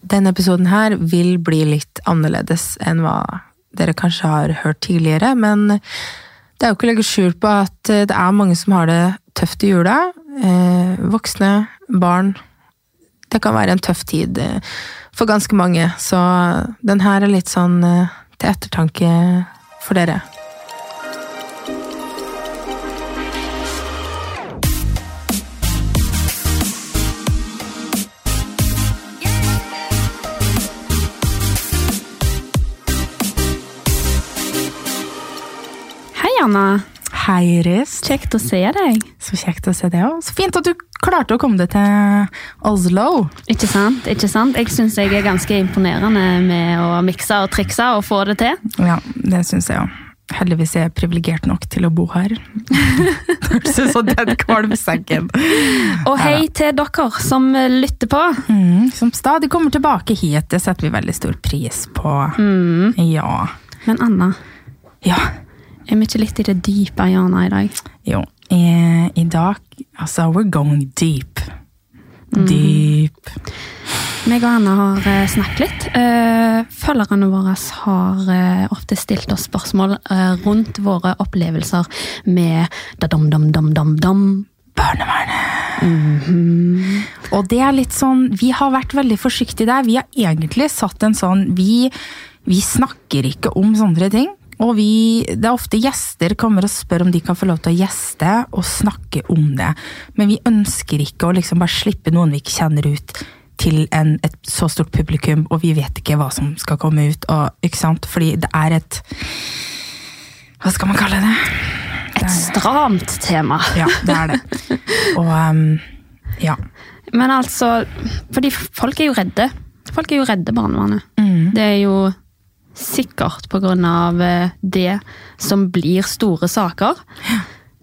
denne episoden her vil bli litt annerledes enn hva dere kanskje har hørt tidligere, men det er jo ikke å legge skjul på at det er mange som har det tøft i jula. Eh, voksne, barn. Det kan være en tøff tid eh, for ganske mange, så den her er litt sånn eh, til ettertanke for dere. Anna. Hei, Iris. Kjekt å se deg. Så kjekt å se deg òg. Så fint at du klarte å komme deg til Oslo. Ikke sant? ikke sant? Jeg syns jeg er ganske imponerende med å mikse og trikse og få det til. Ja, det syns jeg òg. Heldigvis er jeg privilegert nok til å bo her. Som den kvalmsekken. Og hei til dere som lytter på. Mm, som stadig kommer tilbake hit. Det setter vi veldig stor pris på. Mm. Ja. Men Anna, Ja. Er vi ikke litt i det dype hjørnet i dag? Jo. I, I dag Altså, we're going deep. Deep. Meg og Anna har eh, snakket litt. Eh, Følgerne våre har eh, ofte stilt oss spørsmål eh, rundt våre opplevelser med da-dam-dam-dam-dam-dam. Barnevernet. Og det er litt sånn Vi har vært veldig forsiktige der. Vi har egentlig satt en sånn Vi, vi snakker ikke om sånne ting. Og vi, det er ofte gjester kommer og spør om de kan få lov til å gjeste og snakke om det. Men vi ønsker ikke å liksom bare slippe noen vi ikke kjenner ut til en, et så stort publikum, og vi vet ikke hva som skal komme ut. Og, ikke sant? Fordi det er et Hva skal man kalle det? Det Et stramt tema. Ja, det er det. Og um, ja. Men altså, fordi folk er jo redde. Folk er jo redde barnevernet. Mm. Det er jo sikkert av eh, det som blir store saker.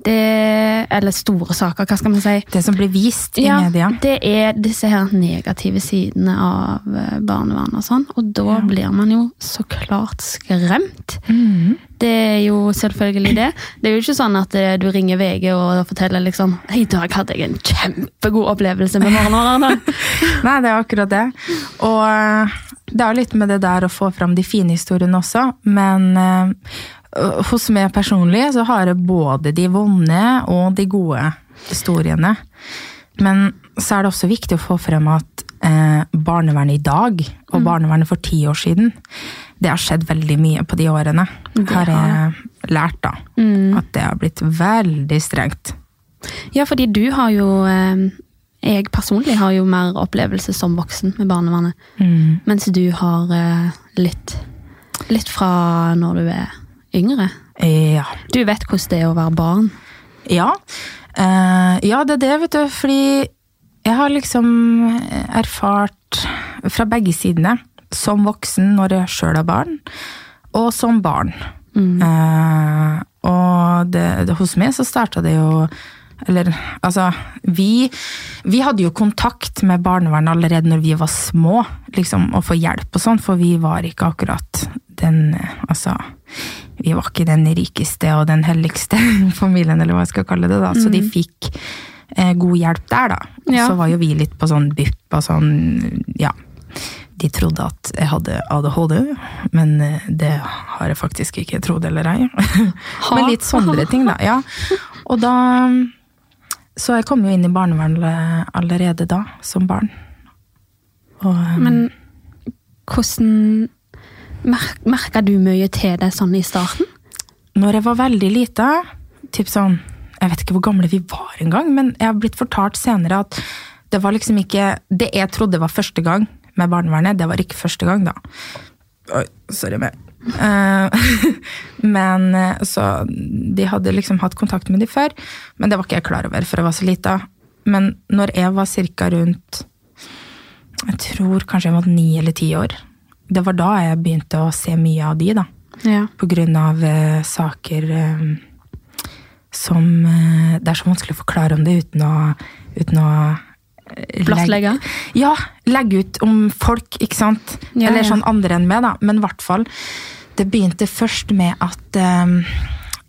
Det, eller store saker, hva skal man si? Det som blir vist i media. det er disse her negative sidene av eh, barnevernet og sånn. Og da blir man jo så klart skremt. Mm. Det er jo selvfølgelig det. Det er jo ikke sånn at eh, du ringer VG og forteller liksom I dag hadde jeg en kjempegod opplevelse med barnevernet. Nei, det er akkurat det. Og det er litt med det der å få fram de fine historiene også, men eh, hos meg personlig så har jeg både de vonde og de gode historiene. Men så er det også viktig å få frem at eh, barnevernet i dag, og barnevernet for ti år siden, det har skjedd veldig mye på de årene. Det har jeg lært, da. At det har blitt veldig strengt. Ja, fordi du har jo eh, Jeg personlig har jo mer opplevelse som voksen med barnevernet. Mm. Mens du har eh, litt Litt fra når du er yngre. Ja. Du vet hvordan det er å være barn. Ja. Uh, ja, det er det, vet du. Fordi jeg har liksom erfart fra begge sidene. Som voksen når jeg sjøl er barn, og som barn. Eh, og det, det, hos meg så starta det jo Eller altså vi, vi hadde jo kontakt med barnevernet allerede når vi var små, liksom, å få hjelp og sånn, for vi var ikke akkurat den Altså vi var ikke den rikeste og den helligste familien, eller hva jeg skal kalle det. da, Så de fikk eh, god hjelp der, da. Og Ja. så var jo vi litt på sånn BUP og sånn, ja. De trodde at jeg hadde ADHD, men eh, det har jeg faktisk ikke trodd eller ei. men litt sånne ting, da. ja. Og da Så jeg kom jo inn i barnevernet allerede da, som barn. Og, eh, Men hvordan mer, Merka du mye til det sånn i starten? Når jeg var veldig lita, typ sånn Jeg vet ikke hvor gamle vi var engang, men jeg har blitt fortalt senere at det var liksom ikke Det jeg trodde var første gang med barnevernet, det var ikke første gang, da. Oi, sorry meg. Eh, men eh, så De hadde liksom hatt kontakt med de før, men det var ikke jeg klar over, for jeg var så lita. Men når jeg var cirka rundt Jeg tror kanskje jeg var ni eller ti år. Det var da jeg begynte å se mye av de, da Ja. på grunn av uh, saker um, som uh, Det er så vanskelig å forklare om det uten å, uten å Blottlegge? Ja, legge ut om folk, ikke sant? Ja, Eller sånn andre enn meg, da. Men i hvert fall. Det begynte først med at um,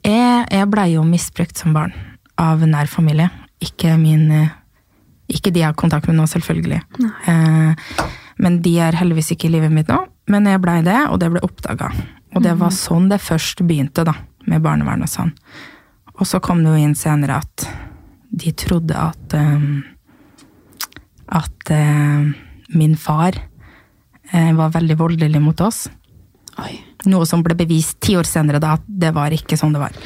jeg, jeg blei jo misbrukt som barn av nær familie. Ikke min eh, Ikke de jeg har kontakt med nå, selvfølgelig. Eh, Men de er heldigvis ikke i livet mitt nå. Men jeg blei det, og det ble oppdaga. Og det var sånn det først begynte, da, med barnevern og sånn. Og så kom det jo inn senere at de trodde at um, At uh, min far uh, var veldig voldelig mot oss. Oi. Noe som ble bevist ti år senere, da, at det var ikke sånn det var.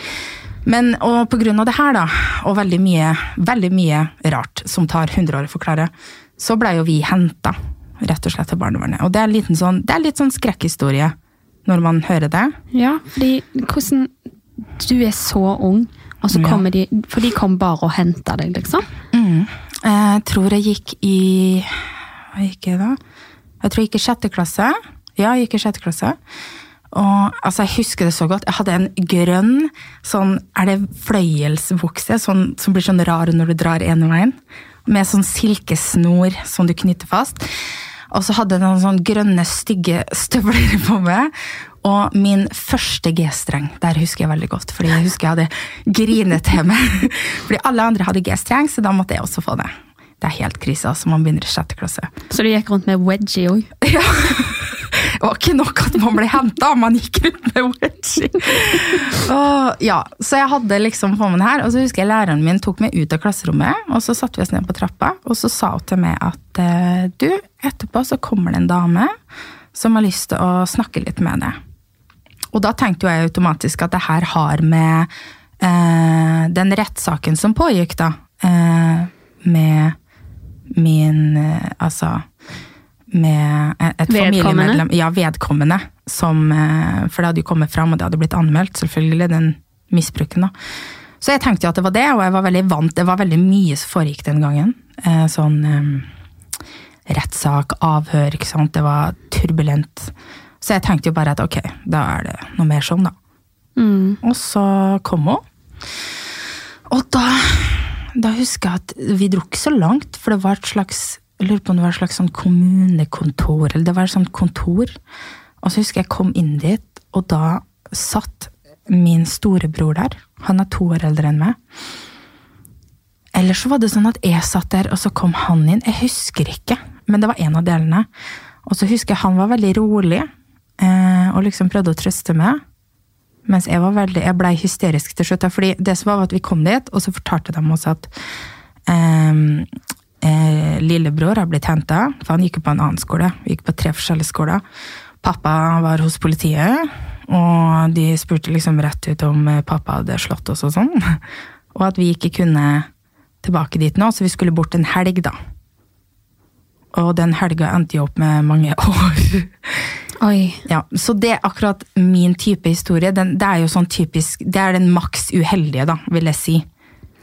Men og på grunn av det her, da, og veldig mye, veldig mye rart som tar 100 år å forklare, så blei jo vi henta rett og slett til barnevernet. Og det er, en liten sånn, det er litt sånn skrekkhistorie når man hører det. Ja, fordi hvordan Du er så ung, og så Ja. de For de kom bare og henta deg, liksom? Mm. Jeg tror jeg gikk i Hva gikk jeg da? Jeg tror jeg gikk i sjette klasse. Ja, jeg gikk i sjette klasse. Og altså, jeg husker det så godt. Jeg hadde en grønn sånn Er det fløyelsbukse? Sånn, som blir sånn rar når du drar ene veien. Med sånn silkesnor som du knytter fast. Og så hadde jeg noen sånn grønne, stygge støvler på meg. Og min første G-streng, der husker jeg veldig godt. Fordi jeg husker jeg hadde grinet til meg. Fordi alle andre hadde G-streng, så da måtte jeg også få det. Det er helt krise, altså. Man begynner i sjette klasse. Så du gikk rundt med wedgie òg? Ja. Det var ikke nok at man ble henta, man gikk rundt med wedgie. Og, ja, så jeg hadde liksom på meg her, og så husker jeg læreren min tok meg ut av klasserommet, og så satte vi oss ned på trappa, og så sa hun til meg at eh, du, etterpå så kommer det en dame som har lyst til å snakke litt med deg. Og da tenkte jo jeg automatisk at det her har med eh, den rettssaken som pågikk, da, eh, med min eh, Altså med et familiemedlem Ja, vedkommende. Som, eh, for det hadde jo kommet fram, og det hadde blitt anmeldt, selvfølgelig, den misbruken. da. Så jeg tenkte jo at det var det, og jeg var veldig vant. Det var veldig mye som foregikk den gangen. Eh, sånn eh, rettssak, avhør, ikke sant. Det var turbulent. Så jeg tenkte jo bare at ok, da er det noe mer sånn, da. Mm. Og så kom hun. Og da, da husker jeg at vi dro ikke så langt, for det var et slags jeg lurer på om det var et slags sånn kommunekontor, eller det var et sånt kontor. Og så husker jeg kom inn dit, og da satt min storebror der. Han er to år eldre enn meg. Eller så var det sånn at jeg satt der, og så kom han inn. Jeg husker ikke, men det var en av delene. Og så husker jeg han var veldig rolig, eh, og liksom prøvde å trøste meg. Mens jeg var veldig, jeg blei hysterisk til slutt. fordi det som var var at vi kom dit, og så fortalte de oss at ehm, eh, lillebror har blitt henta, for han gikk jo på en annen skole. Vi gikk på tre forskjellige skoler. Pappa var hos politiet, og de spurte liksom rett ut om eh, pappa hadde slått oss og sånn. Og at vi ikke kunne tilbake dit nå, så vi skulle bort en helg, da. Og den helga endte jo opp med mange år. Oi. Ja, så det er akkurat min type historie. Den, det er jo sånn typisk, det er den maks uheldige, da, vil jeg si.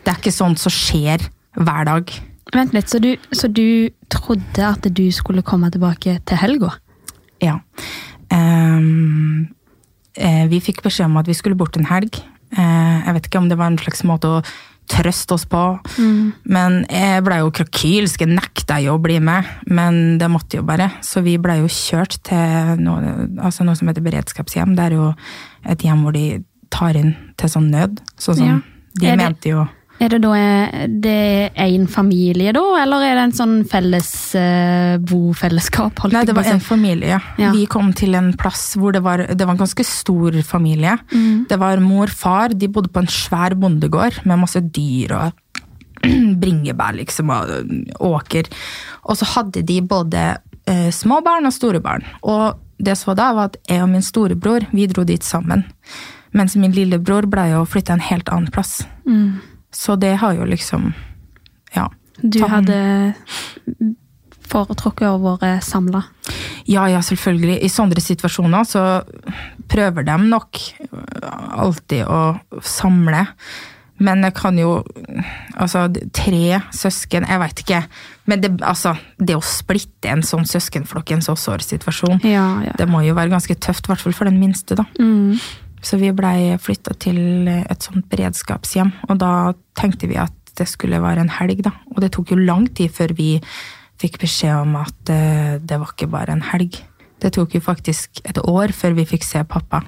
Det er ikke sånt som skjer hver dag. Vent litt, så du, så du trodde at du skulle komme tilbake til helga? Ja. Um, eh, vi fikk beskjed om at vi skulle bort en helg. Eh, jeg vet ikke om det var en slags måte å trøste oss på. Men jeg blei jo krakylsk, jeg nekta jo å bli med. Men det måtte jo bare. Så vi blei jo kjørt til noe, altså noe som heter beredskapshjem. Det er jo et hjem hvor de tar inn til sånn nød. Sånn som Ja. de det- mente jo Er det da det er en familie, da, eller er det en sånn felles eh, bofellesskap? Nei, det var en familie. Ja. Vi kom til en plass hvor det var, det var en ganske stor familie. Mm. Det var mor, far, de bodde på en svær bondegård med masse dyr og bringebær, liksom, og åker. Og så hadde de både eh, små barn og store barn. Og det som var da, var at jeg og min storebror, vi dro dit sammen. Mens min lillebror ble jo flytta en helt annen plass. Mm. Så det har jo liksom Ja. Du tatt. hadde foretrukket å være samla? Ja, ja, selvfølgelig. I sånne situasjoner så prøver de nok alltid å samle. Men jeg kan jo Altså, tre søsken, jeg veit ikke. Men det, altså, det å splitte en sånn søskenflokk i en så sår situasjon, Ja, ja. det må jo være ganske tøft, i hvert fall for den minste, da. Mm. Så vi blei flytta til et sånt beredskapshjem, og da tenkte vi at det skulle være en helg, da. Og det tok jo lang tid før vi fikk beskjed om at eh, det var ikke bare en helg. Det tok jo faktisk et år før vi fikk se pappa.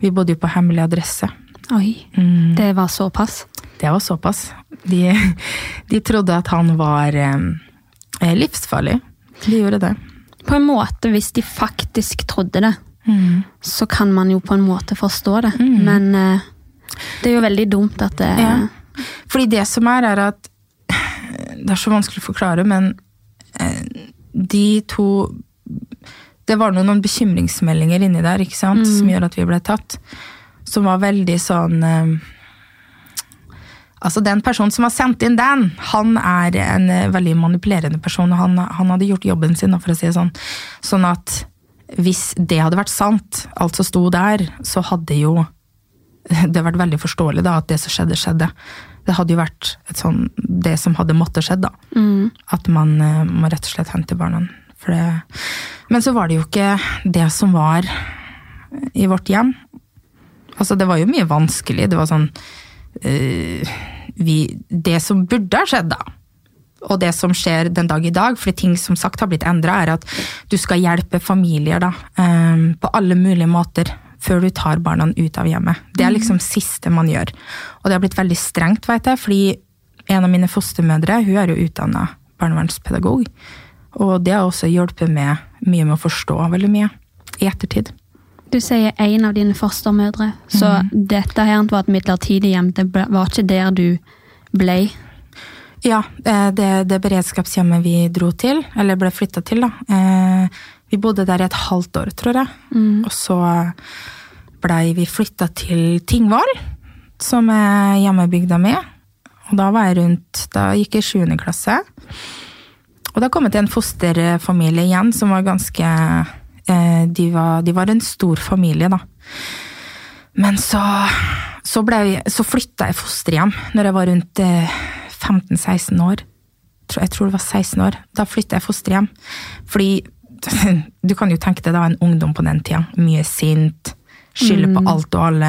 Vi bodde jo på hemmelig adresse. Oi, Mm, det var såpass? det var såpass. De, de trodde at han var eh, livsfarlig. De gjorde det. På en måte, hvis de faktisk trodde det, så kan man jo på en måte forstå det. Men eh, det er jo veldig dumt at det Ja. Fordi det som er, er at Det er så vanskelig å forklare, men eh, de to Det var noen, noen bekymringsmeldinger inni der ikke sant, som gjør at vi ble tatt. Som var veldig sånn eh, Altså Den personen som har sendt inn den, han er en veldig manipulerende person. og Han, han hadde gjort jobben sin, for å si det sånn. Sånn at hvis det hadde vært sant, alt som sto der, så hadde jo det vært veldig forståelig da, at det som skjedde, skjedde. Det hadde jo vært et sånn, det som hadde måttet skjedd. da. At man eh, må rett og slett hente barna. For det. Men så var det jo ikke det som var i vårt hjem. Altså, det var jo mye vanskelig. Det var sånn eh, vi, Det som burde ha skjedd, da, og det som skjer den dag i dag, fordi ting som sagt har blitt endra, er at du skal hjelpe familier da, eh, på alle mulige måter før du tar barna ut av hjemmet. Det er liksom siste man gjør. Og det har blitt veldig strengt, vet jeg, fordi en av mine fostermødre hun er jo utdanna barnevernspedagog. Og det har også hjulpet med mye med å forstå veldig mye i ettertid. Du sier en av dine fostermødre, så dette her var et midlertidig hjem. Det var ikke der du ble. Ja, eh, det, det beredskapshjemmet vi dro til, eller ble flytta til, da. eh, Vi bodde der i et halvt år, tror jeg. Og så blei vi flytta til Tingvoll, som er hjemmebygda mi. Og da var jeg rundt Da gikk jeg i sjuende klasse. Og da kom jeg til en fosterfamilie igjen som var ganske eh, de, var, de var en stor familie, da. Men så, så, ble, så flytta jeg fosterhjem når jeg var rundt 15-16 år. Jeg tror det var 16 år. Da flytta jeg fosterhjem. Fordi du kan jo tenke deg da en ungdom på den tida. Mye sint. Skylder på alt og alle.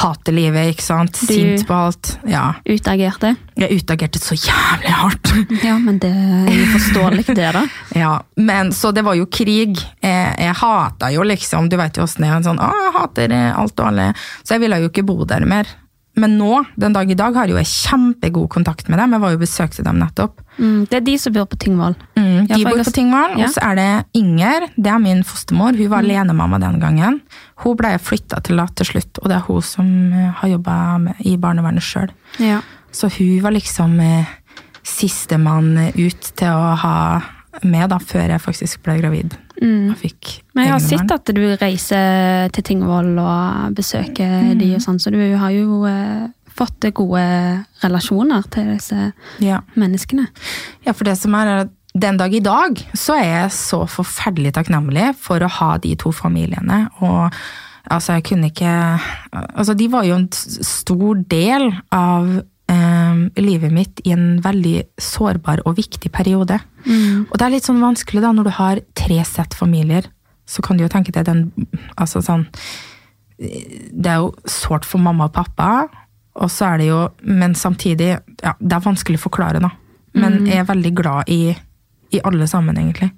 Hater livet, ikke sant. Sint på alt. Ja. Utagerte. Jeg utagerte så jævlig hardt. Ja, men det er ikke forståelig, det, da. Ja, men så det var jo krig. Jeg, jeg hata jo liksom, du vet jo åssen det er, sånn, å, jeg hater eh, alt og alle. Så jeg ville jo ikke bo der mer. Men nå, den dag i dag, har jo jeg kjempegod kontakt med dem. Jeg var jo besøkte dem nettopp. Mm, det er de som bor på Tingvoll. Mm, de bor på Tingvoll, Ja. og så er det Inger, det er min fostermor. Hun var alenemamma den gangen. Hun ble flytta til Lat til slutt, og det er hun som eh, har jobba i barnevernet sjøl. Ja. Så hun var liksom eh, sistemann ut til å ha med, da, før jeg faktisk ble gravid. Og fikk Mm. Men jeg har sett at du reiser til Tingvoll og besøker de og sånn, så du har jo eh, fått gode relasjoner til disse ja. menneskene. ja, for det som er, er at den dag i dag så er jeg så forferdelig takknemlig for å ha de to familiene. Og altså, jeg kunne ikke Altså, de var jo en stor del av livet mitt i en veldig sårbar og viktig periode. Og det er litt sånn vanskelig da, når du har tre sett familier, så kan du jo tenke deg den Altså sånn Det er jo sårt for mamma og pappa, og så er det jo Men samtidig, ja, det er vanskelig å forklare, da. Men jeg er veldig glad i, i alle sammen, egentlig.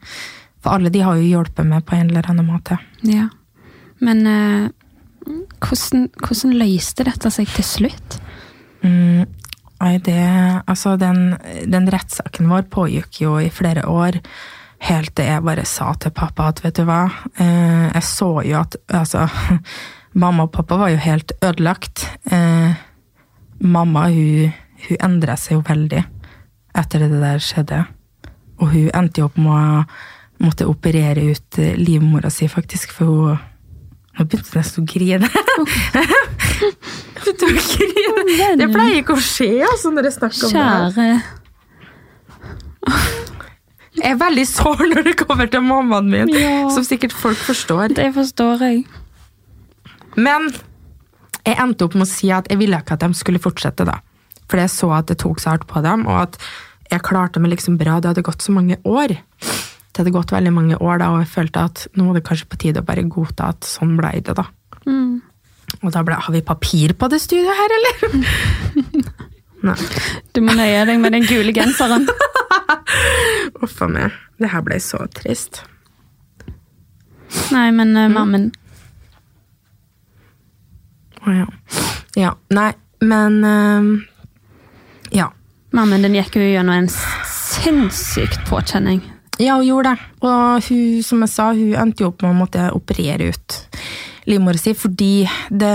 For alle de har jo hjulpet meg på en eller annen måte. Ja. Men eh, hvordan, hvordan løste dette seg til slutt? Mm, nei, det Altså, den, den rettssaken vår pågikk jo i flere år. Helt til jeg bare sa til pappa at vet du hva, eh, jeg så jo at altså, Mamma og pappa var jo helt ødelagt. Eh, mamma hun, hun endra seg jo veldig etter det der skjedde. Og hun endte jo opp med å måtte operere ut livmora si, faktisk, for hun Nå begynte nesten å grine. Begynte å grine. Det pleier ikke å skje altså, når jeg snakker om det. Kjære Jeg er veldig sår når det kommer til mammaen min, Ja. som sikkert folk forstår. Det forstår jeg. Men jeg endte opp med å si at jeg ville ikke at de skulle fortsette, da. For jeg så at det tok så hardt på dem, og at jeg klarte meg liksom bra. Det hadde gått så mange år. Det hadde gått veldig mange år da, og jeg følte at nå var det kanskje på tide å bare godta at sånn ble det, da. Og da ble, har vi papir på det studioet her, eller? Nei. Du må nøye deg med den gule genseren. Uff a meg. Det her ble så trist. Nei, men uh, mammen Å ja. Ja. Nei, men uh, Ja. Mammen din gikk jo gjennom en sinnssykt påkjenning. Ja, hun gjorde det. Og hun, som jeg sa, hun endte jo opp med å måtte operere ut livmora si fordi det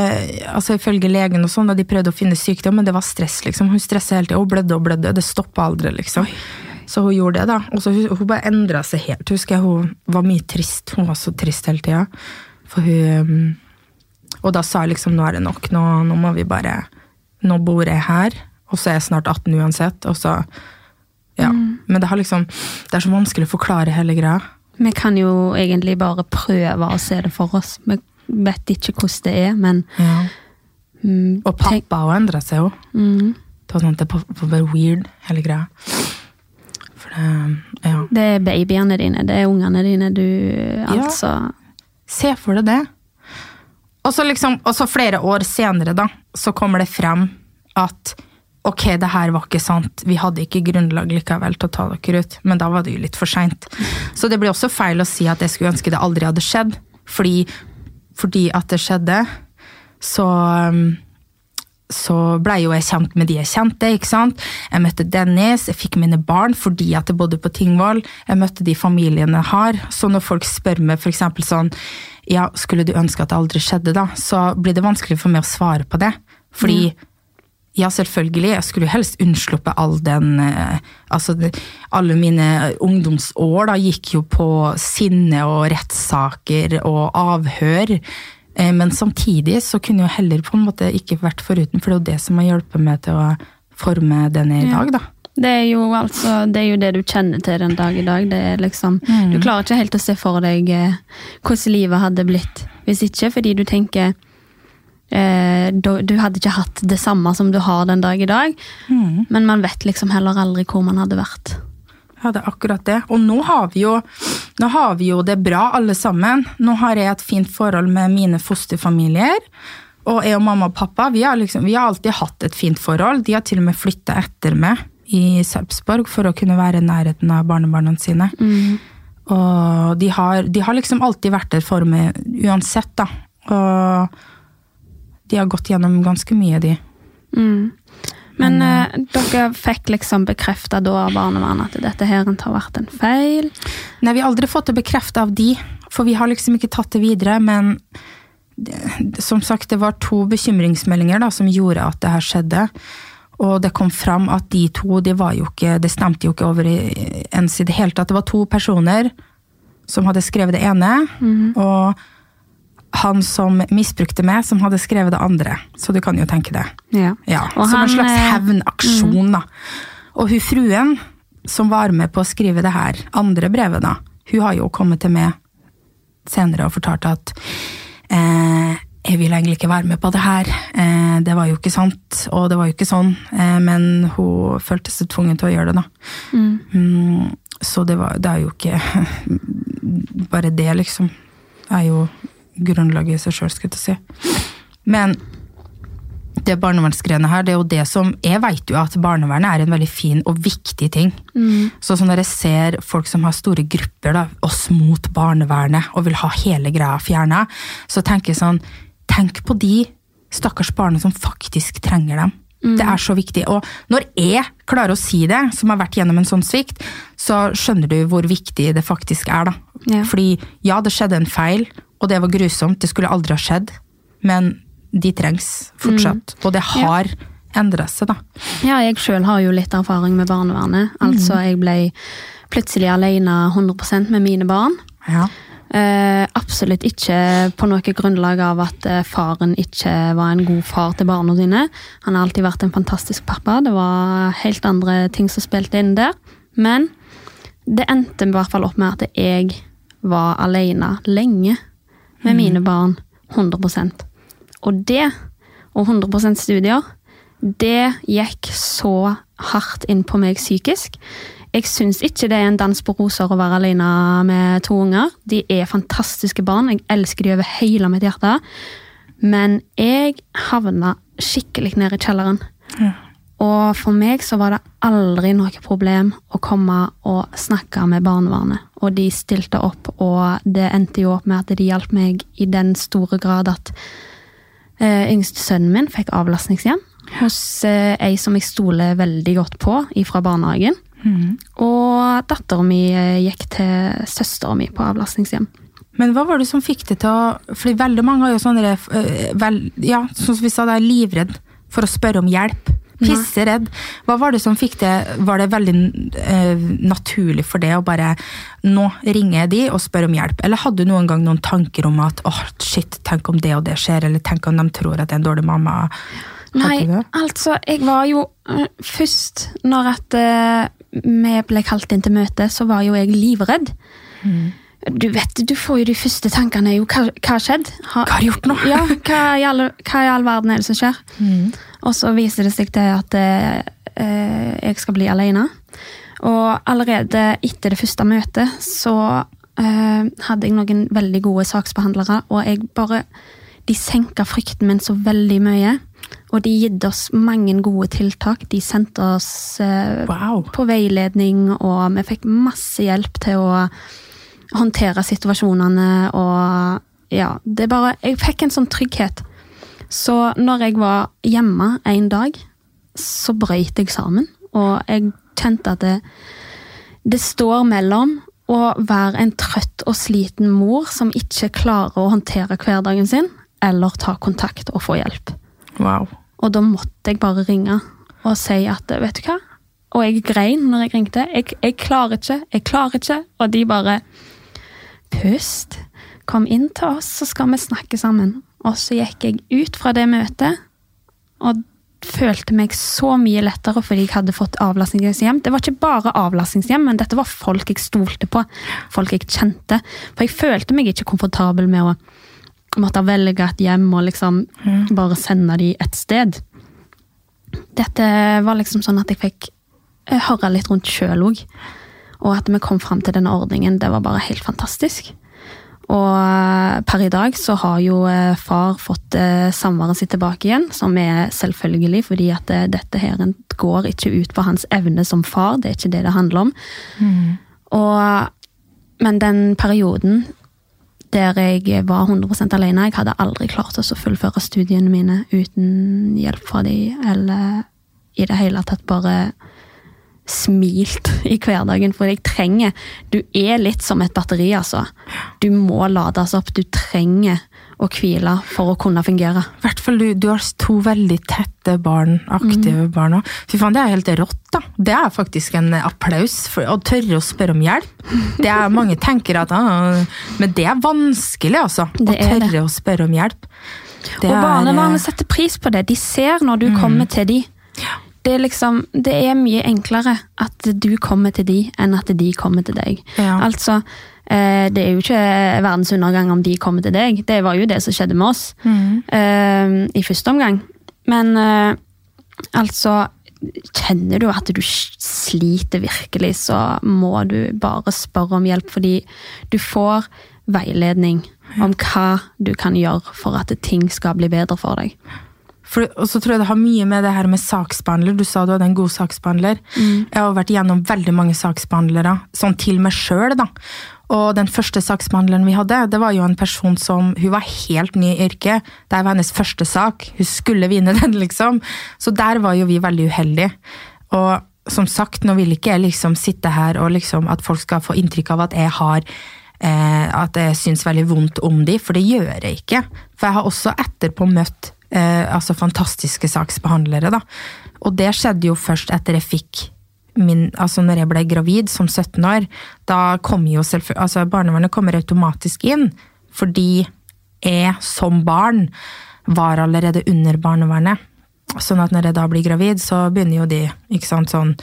altså Ifølge legen og sånn, da de prøvde å finne sykdom, men det var stress, liksom. Hun stressa hele tida. Hun blødde og blødde. Det stoppa aldri, liksom. Så hun gjorde det, da. Og så hun, hun bare endra seg helt. Husker jeg hun var mye trist. Hun var så trist hele tida. For hun um, Og da sa jeg liksom nå er det nok, nå, nå må vi bare Nå bor jeg her, og så er jeg snart 18 uansett, og så Ja. Men det har liksom Det er så vanskelig å forklare hele greia. Vi kan jo egentlig bare prøve å se det for oss. Vi vet ikke hvordan det er, men Ja. mm, Og pappa har endra seg jo. mm, Det var sånn at det var bare weird, hele greia. For det Ja. Det er babyene dine, det er ungene dine du Altså Se for deg det. Og så liksom, flere år senere, da, så kommer det frem at ok, det her var ikke sant, vi hadde ikke grunnlag likevel til å ta dere ut, men da var det jo litt for seint. Så det blir også feil å si at jeg skulle ønske det aldri hadde skjedd, fordi, fordi at det skjedde, så um, så blei jo jeg kjent med de jeg kjente. ikke sant? Jeg møtte Dennis, jeg fikk mine barn fordi at jeg bodde på Tingvoll. Jeg møtte de familiene jeg har. Så når folk spør meg f.eks. sånn ja, skulle du ønske at det aldri skjedde, da? Så blir det vanskelig for meg å svare på det. Fordi ja, selvfølgelig. Jeg skulle helst unnsluppe all den eh, Altså, alle mine ungdomsår da gikk jo på sinne og rettssaker og avhør. Eh, Men samtidig så kunne jeg heller på en måte ikke vært foruten, for det er jo det som har hjulpet meg til å forme den jeg er i dag, da. Det er jo altså Det er jo det du kjenner til den dag i dag. Det liksom Mm. Du klarer ikke helt å se for deg eh, hvordan livet hadde blitt hvis ikke, fordi du tenker du, du hadde ikke hatt det samme som du har den dag i dag, Mm. men man vet liksom heller aldri hvor man hadde vært. Ja, det er akkurat det. Og nå har vi jo, nå har vi jo det bra, alle sammen. Nå har jeg et fint forhold med mine fosterfamilier. Og jeg og mamma og pappa vi har, liksom, vi har alltid hatt et fint forhold. De har til og med flytta etter meg i Sarpsborg for å kunne være i nærheten av barnebarna sine. Og de har, de har liksom alltid vært der for meg uansett, da. Og de har gått gjennom ganske mye, de. Mm. Men eh, dere fikk liksom bekrefta da av barnevernet at dette her har vært en feil? Nei, vi har aldri fått det bekreftet av de, for vi har liksom ikke tatt det videre, men det, som sagt, det var to bekymringsmeldinger da, som gjorde at det her skjedde. Og det kom fram at de to, de var jo ikke, det stemte jo ikke over i- det hele tatt. Det var to personer som hadde skrevet det ene, og han som misbrukte meg, som hadde skrevet det andre. Så du kan jo tenke det. Ja. Ja, Som han, en slags hevnaksjon, hevnaksjon, da. Og hun fruen som var med på å skrive det her andre brevet, da, hun har jo kommet til meg senere og fortalt at eh, jeg vil egentlig ikke være med på det her. Eh, det var jo ikke sant, og det var jo ikke sånn. Eh, men hun følte seg tvunget til å gjøre det, da. Mm, så det, var, det er jo ikke bare det, liksom. Det er jo grunnlaget i seg sjøl, skal jeg si. Men det barnevernsgreiene her, det er jo det som Jeg vet jo at barnevernet er en veldig fin og viktig ting. Så sånn når jeg ser folk som har store grupper, da, oss mot barnevernet, og vil ha hele greia fjerna, så tenker jeg sånn Tenk på de stakkars barna som faktisk trenger dem. Det er så viktig. Og når jeg klarer å si det, som har vært gjennom en sånn svikt, så skjønner du hvor viktig det faktisk er, da. Ja. Fordi ja, det skjedde en feil, og det var grusomt, det skulle aldri ha skjedd, men de trengs fortsatt. Og det har endra seg, da. Ja, jeg sjøl har jo litt erfaring med barnevernet. Altså, jeg ble plutselig alene 100 med mine barn. Ja. Eh, absolutt ikke på noe grunnlag av at eh, faren ikke var en god far til barna sine. Han har alltid vært en fantastisk pappa. Det var helt andre ting som spilte inn der. Men det endte i hvert fall opp med at jeg var alene lenge med mine barn 100% Og det, og 100% studier, det gikk så hardt inn på meg psykisk. Jeg syns ikke det er en dans på roser å være alene med to unger. De er fantastiske barn, jeg elsker de over hele mitt hjerte. Men jeg havna skikkelig ned i kjelleren. Og for meg så var det aldri noe problem å komme og snakke med barnevernet. Og de stilte opp, og det endte jo opp med at de hjalp meg i den store grad at eh, yngste sønnen min fikk avlastningshjem hos eh, ei som jeg stoler veldig godt på fra barnehagen. Og dattera mi eh, gikk til søstera mi på avlastningshjem. Men hva var det som fikk det til å Fordi veldig mange har jo sånne eh, Ja, sånn som vi sa, det er livredd for å spørre om hjelp. Pisseredd. Hva var det som fikk det Var det veldig uh, naturlig for det å bare Nå ringer jeg de og spør om hjelp. Eller hadde du noen gang noen tanker om at åh, shit, tenk om det og det skjer, eller tenk om de tror at jeg er en dårlig mamma? Nei, altså, jeg var jo øh, Først, når at øh, vi ble kalt inn til møte, så var jo jeg livredd. Mm. Du vet, du får jo de første tankene jo hva hva har skjedd? Hva har de gjort nå? Ja, hva i, all, hva i all verden er det som skjer? Mm. Og så viser det seg til at øh, øh, jeg skal bli alene. Og allerede etter det første møtet så eh, hadde jeg noen veldig gode saksbehandlere, og jeg bare De senka frykten min så veldig mye. Og de gitt oss mange gode tiltak. De sendte oss eh, Wow. på veiledning, og vi fikk masse hjelp til å håndtere situasjonene. Og ja, det er bare Jeg fikk en sånn trygghet. Så når jeg var hjemme en dag, så brøyt jeg sammen. Og jeg kjente at det, det står mellom å være en trøtt og sliten mor som ikke klarer å håndtere hverdagen sin, eller ta kontakt og få hjelp. wow. Og da måtte jeg bare ringe og si at vet du hva? Og jeg grein når jeg ringte. Jeg, jeg klarer ikke, jeg klarer ikke. Og de bare Pust. Kom inn til oss, så skal vi snakke sammen. Og så gikk jeg ut fra det møtet og følte meg så mye lettere fordi jeg hadde fått avlastningshjem. Det var ikke bare avlastningshjem, men dette var folk jeg stolte på. Folk jeg kjente. For jeg følte meg ikke komfortabel med å måtte velge et hjem og liksom bare sende de et sted. Dette var liksom sånn at jeg fikk eh, høre litt rundt sjøl òg. Og at vi kom fram til denne ordningen, det var bare helt fantastisk. Og eh, per i dag så har jo eh, far fått eh, samværet sitt tilbake igjen, som er selvfølgelig, fordi at dette her går ikke ut på hans evne som far, det er ikke det det handler om. Og, men den perioden der jeg var 100% alene, jeg hadde aldri klart å fullføre studiene mine uten hjelp fra de, eller i det hele tatt bare smilt i hverdagen, for jeg trenger Du er litt som et batteri, altså. Du må lades opp. Du trenger å hvile for å kunne fungere. I hvert fall du, du har to veldig tette barn, aktive barn òg. Fy faen, det er helt rått, da. Det er faktisk en applaus for å tørre å spørre om hjelp. Det er Mange tenker at ah, Men det er vanskelig, altså. Å tørre det. å spørre om hjelp. Det og er, barnevernet eh, setter pris på det. De ser når du kommer til de. Det er, liksom, det er mye enklere at du kommer til de, enn at de kommer til deg. Ja. Altså, eh, det er jo ikke verdens undergang om de kommer til deg. Det var jo det som skjedde med oss eh, i første omgang. Men eh, altså Kjenner du at du sliter virkelig, så må du bare spørre om hjelp, fordi du får veiledning om hva du kan gjøre for at ting skal bli bedre for deg. For, og så tror jeg det har mye med det her med saksbehandler. Du sa du hadde en god saksbehandler. Jeg har vært gjennom veldig mange saksbehandlere, sånn til meg sjøl, da. Og den første saksbehandleren vi hadde, det var jo en person som Hun var helt ny i yrket. Det var hennes første sak. Hun skulle vinne den, liksom. Så der var jo vi veldig uheldige. Og som sagt, nå vil ikke jeg liksom sitte her og liksom at folk skal få inntrykk av at jeg har eh, At jeg syns veldig vondt om de, for det gjør jeg ikke. For jeg har også etterpå møtt eh, altså fantastiske saksbehandlere, da. Og det skjedde jo først etter jeg fikk min, altså når jeg ble gravid som 17 år, da kom jo selvfølgelig altså Barnevernet kommer automatisk inn, fordi jeg som barn var allerede under barnevernet. Sånn at når jeg da blir gravid, så begynner jo de ikke sant, sånn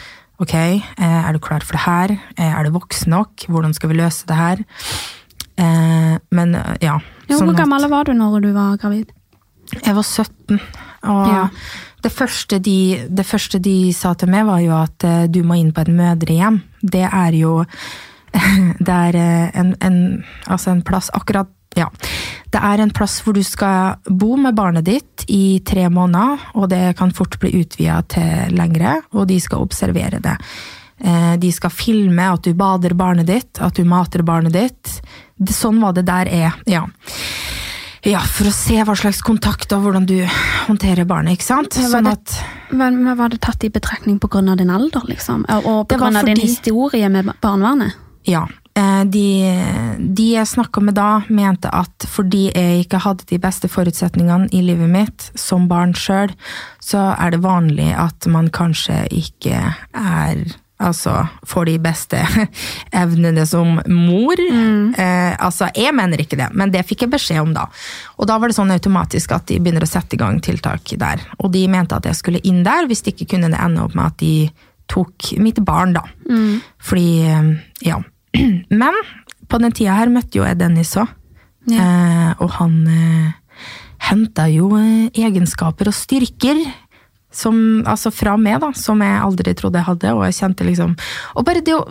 Ok, eh, er du klar for det her? Eh, Er du voksen nok? Hvordan skal vi løse det her? Eh, men ja. Ja, sånn hvor gammel var du når du var gravid? Jeg var 17, og Ja. det, første de, det første de sa til meg, var jo at eh, du må inn på et mødrehjem. Det er jo Det er eh, en, en, altså en plass akkurat ja. Det er en plass hvor du skal bo med barnet ditt i tre måneder, og det kan fort bli utvida til lengre, og de skal observere det. Eh, De skal filme at du bader barnet ditt, at du mater barnet ditt. Sånn var det der er, ja. Ja, for å se hva slags kontakt og hvordan du håndterer barnet, ikke sant? Ja, var Sånn det- at Var det tatt i betraktning pga. din alder, liksom? Og, pga. din historie med barnevernet? Ja. eh, De, de jeg snakka med da, mente at fordi jeg ikke hadde de beste forutsetningene i livet mitt som barn sjøl, så er det vanlig at man kanskje ikke er Altså får de beste evnene som mor. Eh, altså, jeg mener ikke det, men det fikk jeg beskjed om da. Og da var det sånn automatisk at de begynner å sette i gang tiltak der. Og de mente at jeg skulle inn der, hvis det ikke kunne det ende opp med at de tok mitt barn, da. Fordi, eh, ja. Men på den tida her møtte jo jeg Dennis òg. Eh, og han eh, henta jo eh, egenskaper og styrker. Som, altså fra meg, da, som jeg aldri trodde jeg hadde. Og jeg kjente liksom Og bare det å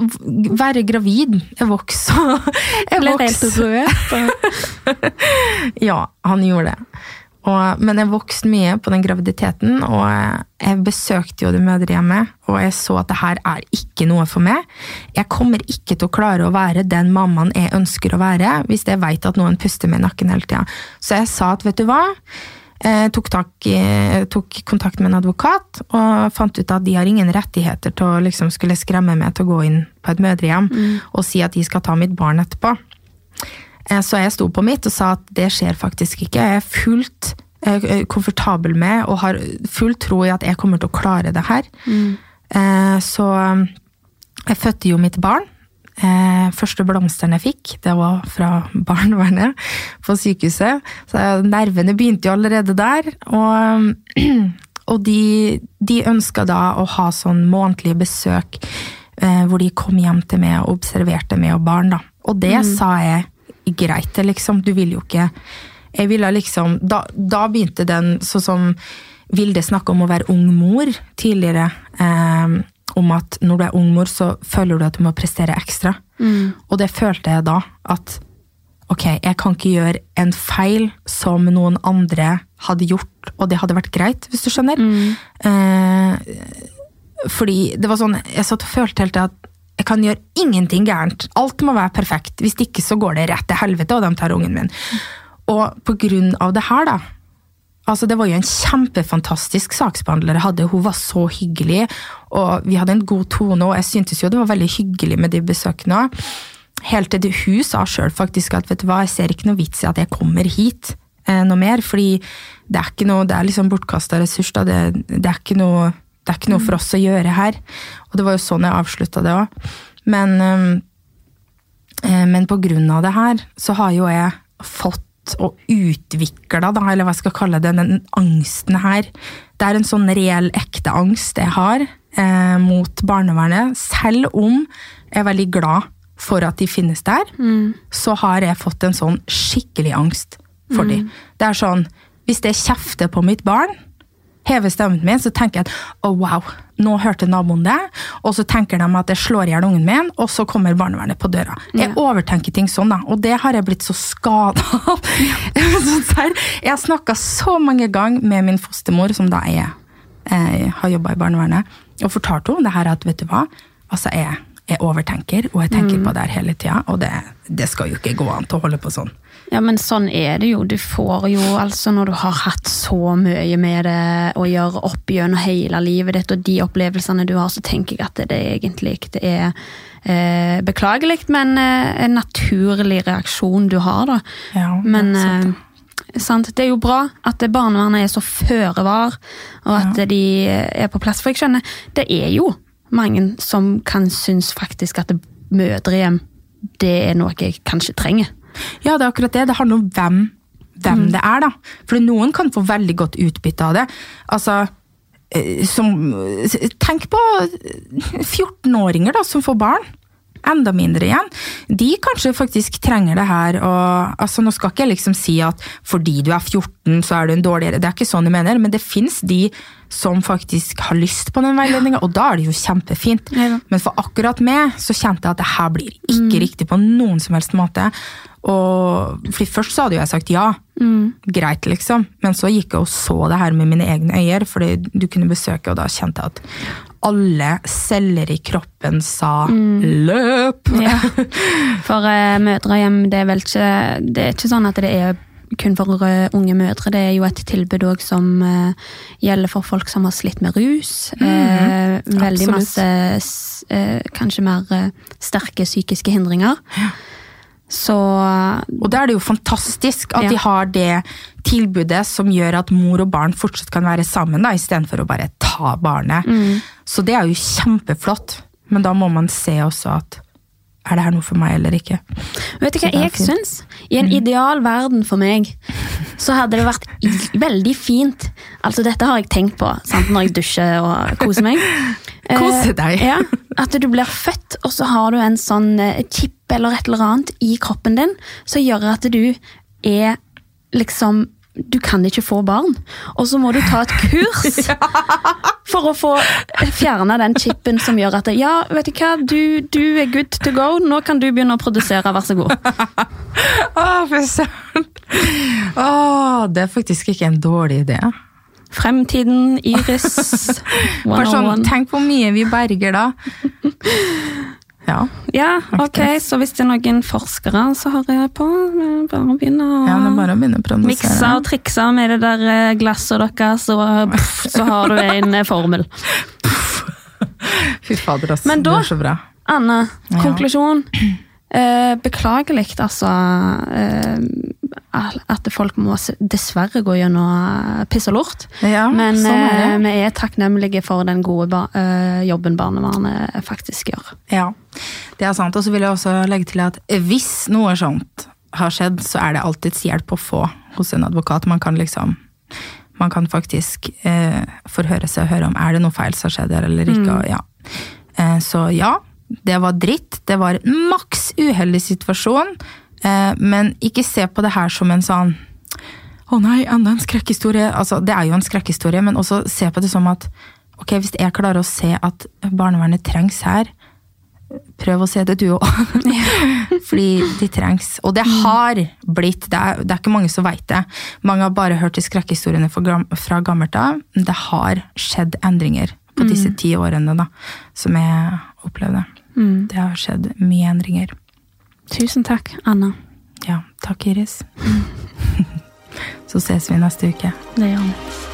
være gravid Jeg vokste Jeg vokste ja, han gjorde det. Og, men jeg vokste mye på den graviditeten, og jeg, besøkte jo det mødrehjemmet, og jeg så at det her er ikke noe for meg. Jeg kommer ikke til å klare å være den mammaen jeg ønsker å være, hvis jeg vet at noen puster meg i nakken hele tida. Så jeg sa at vet du hva, tok, tak tok kontakt med en advokat, og fant ut at de har ingen rettigheter til å liksom skulle skremme meg til å gå inn på et mødrehjem og si at de skal ta mitt barn etterpå. Eh, Så jeg sto på mitt og sa at det skjer faktisk ikke. Jeg er fullt eh, komfortabel med og har full tro i at jeg kommer til å klare det her. Eh, Så eh, jeg fødte jo mitt barn. Eh, Første blomsteren jeg fikk, det var fra barnevernet på sykehuset. Så nervene begynte jo allerede der. Og, og de, de ønska da å ha sånn månedlige besøk eh, hvor de kom hjem til meg og observerte meg og barn. da. Og det sa jeg greit, liksom. Du vil jo ikke Jeg ville liksom Da, da begynte den sånn som Vilde snakka om å være ung mor tidligere. Eh, om at når du er ung mor, så føler du at du må prestere ekstra. Og det følte jeg da. At ok, jeg kan ikke gjøre en feil som noen andre hadde gjort, og det hadde vært greit, hvis du skjønner. Eh, fordi det var sånn, jeg satt og følte helt at jeg kan gjøre ingenting gærent. Alt må være perfekt. Hvis ikke så går det rett til helvete, og de tar ungen min. Og på grunn av det her, da. Altså, det var jo en kjempefantastisk saksbehandler jeg hadde. Hun var så hyggelig, og vi hadde en god tone, og jeg syntes jo det var veldig hyggelig med de besøkene. Helt til hun sa sjøl faktisk at vet du hva, jeg ser ikke noe vits i at jeg kommer hit eh, noe mer, fordi det er ikke noe, det er liksom bortkasta ressurs. Da. Det, det, er ikke noe, det er ikke noe for oss å gjøre her. Og det var jo sånn jeg avslutta det òg. Men, eh, men på grunn av det her, så har jo jeg fått og utvikla, eller hva jeg skal kalle det, den angsten her. Det er en sånn reell, ekte angst jeg har eh, mot barnevernet. Selv om jeg er veldig glad for at de finnes der, så har jeg fått en sånn skikkelig angst for dem. Det er sånn, hvis jeg kjefter på mitt barn, hever stemmen min, så tenker jeg at oh, wow, nå hørte naboen det, og så tenker de at jeg slår i hjel ungen min, og så kommer barnevernet på døra. Jeg Ja. overtenker ting sånn, da, og det har jeg blitt så skada av. Jeg har snakka så mange ganger med min fostermor, som da er, jeg har jobba i barnevernet, og fortalt henne det her at vet du hva, altså jeg, jeg overtenker, og jeg tenker på det her hele tida, og det, det skal jo ikke gå an til å holde på sånn. Ja, men sånn er det jo. Du får jo, altså når du har hatt så mye med det å gjøre opp gjennom hele livet ditt, og de opplevelsene du har, så tenker jeg at det egentlig det er eh, beklagelig, men eh, en naturlig reaksjon du har, da. Ja, Men det er sant, eh, sant, det er jo bra at barnevernet er så føre var, og at de er på plass. For jeg skjønner, det er jo mange som kan synes faktisk at mødrehjem det er noe jeg kanskje trenger. Ja, det er akkurat det. Det handler om hvem, hvem det er, da. For noen kan få veldig godt utbytte av det. Altså, eh, som Tenk på 14-åringer da, som får barn. Enda mindre igjen. De kanskje faktisk trenger det her. Og, altså, nå skal ikke jeg liksom si at fordi du er 14, så er du en dårligere Det er ikke sånn jeg mener, men det fins de som faktisk har lyst på den veiledninga, og da er det jo kjempefint. Ja. Men for akkurat meg så kjente jeg at det her blir ikke riktig på noen som helst måte. Og fordi Først så hadde jo jeg sagt ja, greit, liksom. Men så gikk jeg og så det her med mine egne øyne, fordi du kunne besøke, og da kjente jeg at alle celler i kroppen sa løp! Ja. For uh, mødrehjem, det er vel ikke Det er ikke sånn at det er kun for eh, unge mødre. Det er jo et tilbud òg som uh, gjelder for folk som har slitt med rus. Eh, veldig absolutt. masse eh, kanskje mer eh, sterke psykiske hindringer. Så Og da er det jo fantastisk at Ja. de har det tilbudet som gjør at mor og barn fortsatt kan være sammen, da, istedenfor å bare ta barnet. Så det er jo kjempeflott, men da må man se også at er det her noe for meg eller ikke? Vet du hva jeg syns? I en ideal verden for meg, så hadde det vært veldig fint Altså, dette har jeg tenkt på sant, når jeg dusjer og koser meg. Eh, Kose deg. Ja, At du blir født, og så har du en sånn eh, chip eller et eller annet i kroppen din som gjør at du er liksom du kan ikke få barn, og så må du ta et kurs for å få fjerna den chipen som gjør at ja, vet du hva, du, du er good to go, nå kan du begynne å produsere, vær så god. Å, fy søren! Det er faktisk ikke en dårlig idé. Fremtiden, Iris, Bare sånn, 101. tenk hvor mye vi berger da. Ja, Ja, ok, så hvis det er noen forskere så hører jeg på, eh, bare begynne å ja det bare å begynne å mikse og trikse med det der eh, glasset deres, og puff, så har du en eh, formel. Fy fader, ass. Men da- Det så bra. Anne, Ja. Eh, beklagelig, altså. Eh, at folk må dessverre gå gjennom eh, piss og lort. Ja, Men sånn er eh, vi er takknemlige for den gode ba eh, jobben barnevernet faktisk gjør. Ja, det er sant. Og så vil jeg også legge til at hvis noe sånt har skjedd, så er det alltids hjelp å få hos en advokat. Man kan liksom man kan faktisk eh, forhøre seg og høre om er det noe feil som har skjedd her eller ikke. Og, ja. eh, så ja, det var dritt. Det var en maks uheldig situasjon. Eh, men ikke se på det her som en sånn å nei, enda en skrekkhistorie. Altså, det er jo en skrekkhistorie, men også se på det som at ok, hvis jeg klarer å se at barnevernet trengs her, prøv å se det du òg. Fordi de trengs. Og det har blitt, det er, det er ikke mange som veit det. Mange har bare hørt de skrekkhistoriene fra, gammelt av. men Det har skjedd endringer på disse ti årene da, som jeg opplevde. Det har skjedd mye endringer. Tusen takk, Anna. Ja, takk Iris. Så ses vi neste uke. Det gjør vi.